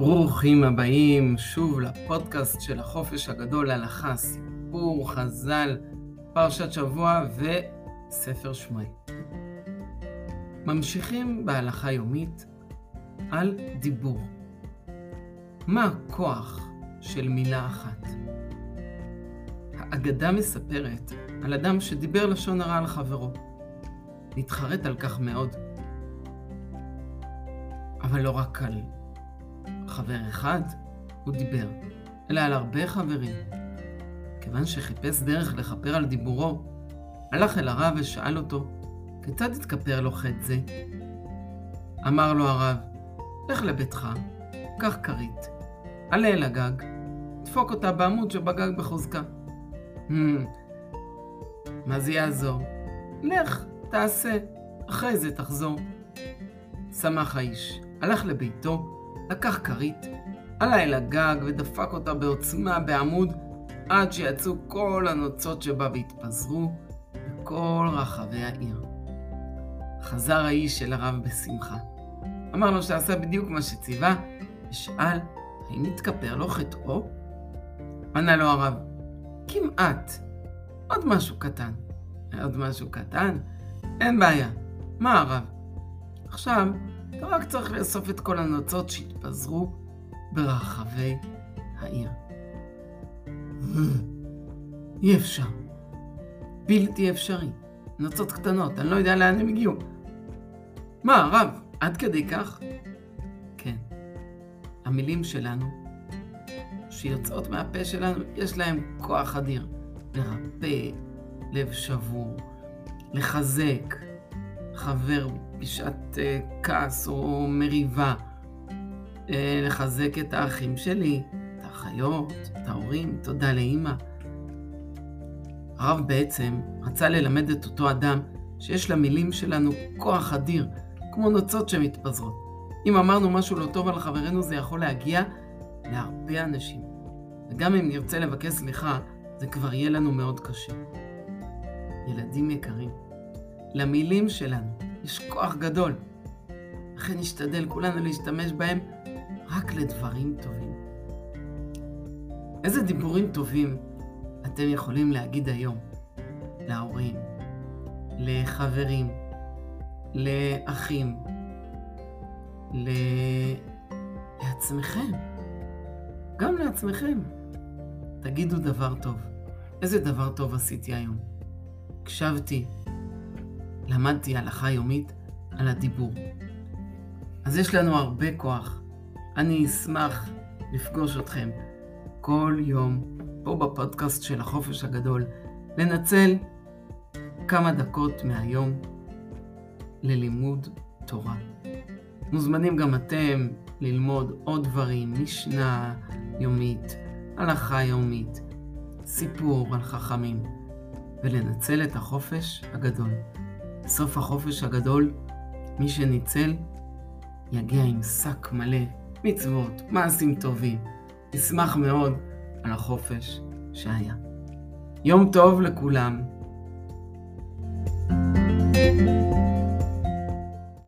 ברוכים הבאים שוב לפודקאסט של החופש הגדול, הלכה, סיפור, חז"ל, פרשת שבוע וספר שמואל. ממשיכים בהלכה יומית על דיבור. מה הכוח של מילה אחת? האגדה מספרת על אדם שדיבר לשון הרע על חברו. נתחרט על כך מאוד. אבל לא רק על חבר אחד הוא דיבר, אלא על הרבה חברים. כיוון שחיפש דרך לכפר על דיבורו, הלך אל הרב ושאל אותו, כיצד התכפר לו חטא זה? אמר לו הרב, לך לביתך, קח כרית, עלה אל הגג, דפוק אותה בעמוד שבגג בחוזקה. מה זה יעזור? לך, תעשה, אחרי זה תחזור. שמח האיש, הלך לביתו, לקח כרית, עלה אל הגג ודפק אותה בעוצמה בעמוד עד שיצאו כל הנוצות שבה והתפזרו בכל רחבי העיר. חזר האיש אל הרב בשמחה. אמר לו שעשה בדיוק מה שציווה, ושאל האם התכפר לו חטאו? ענה לו הרב, כמעט. עוד משהו קטן. עוד משהו קטן? אין בעיה. מה הרב? עכשיו, אתה רק צריך לאסוף את כל הנוצות שהתפזרו ברחבי העיר. אי אפשר. בלתי אפשרי. נוצות קטנות, אני לא יודע לאן הם הגיעו. מה, רב, עד כדי כך? כן. המילים שלנו, שיוצאות מהפה שלנו, יש להם כוח אדיר. לרפא, לב שבור, לחזק, חבר בשעת uh, כעס או מריבה, uh, לחזק את האחים שלי, את האחיות, את ההורים, תודה לאימא. הרב בעצם רצה ללמד את אותו אדם שיש למילים שלנו כוח אדיר, כמו נוצות שמתפזרות. אם אמרנו משהו לא טוב על חברנו, זה יכול להגיע להרבה אנשים. וגם אם נרצה לבקש סליחה, זה כבר יהיה לנו מאוד קשה. ילדים יקרים, למילים שלנו יש כוח גדול. לכן נשתדל כולנו להשתמש בהם רק לדברים טובים. איזה דיבורים טובים אתם יכולים להגיד היום להורים, לחברים, לאחים, ל... לעצמכם, גם לעצמכם. תגידו דבר טוב. איזה דבר טוב עשיתי היום? הקשבתי, למדתי הלכה יומית על הדיבור. אז יש לנו הרבה כוח. אני אשמח לפגוש אתכם כל יום פה בפודקאסט של החופש הגדול, לנצל כמה דקות מהיום ללימוד תורה. מוזמנים גם אתם ללמוד עוד דברים, משנה יומית, הלכה יומית, סיפור על חכמים, ולנצל את החופש הגדול. בסוף החופש הגדול, מי שניצל יגיע עם שק מלא מצוות, מעשים טובים. נשמח מאוד על החופש שהיה. יום טוב לכולם. thank you